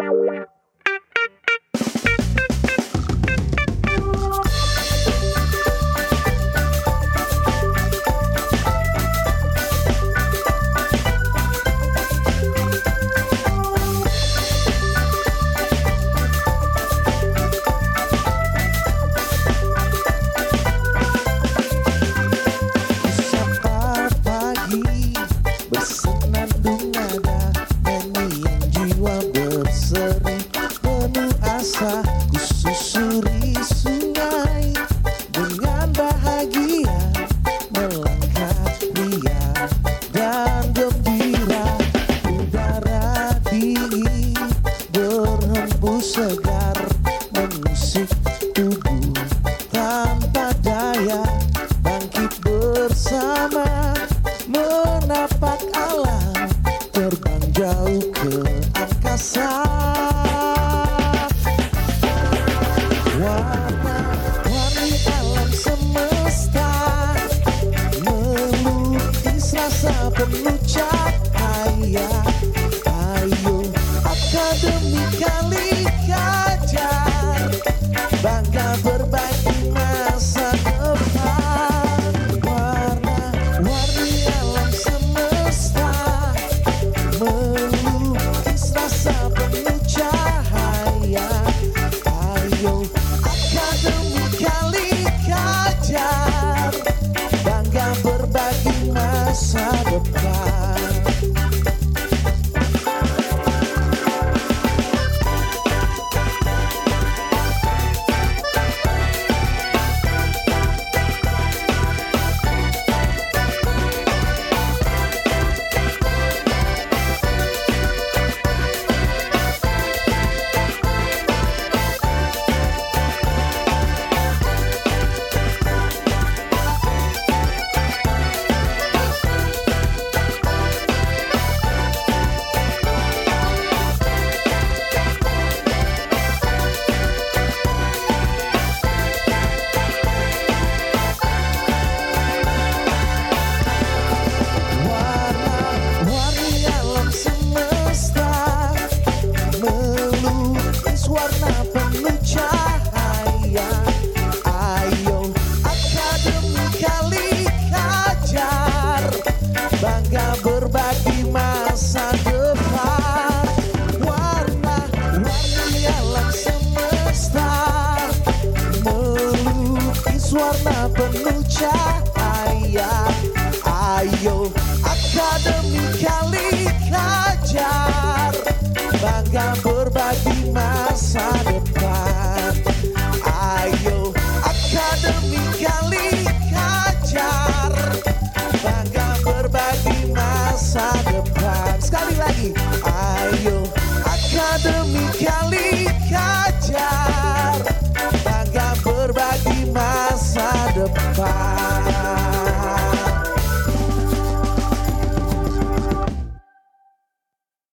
Wow. Ku susuri sungai Dengan bahagia Melangkah ria Dan gembira Udara dingin Berhembus segar mengusik tubuh Tanpa daya Bangkit bersama Menapak alam Terbang jauh ke angkasa. warna penuh cahaya. Ayo akademi kali kajar. Bangga berbagi masa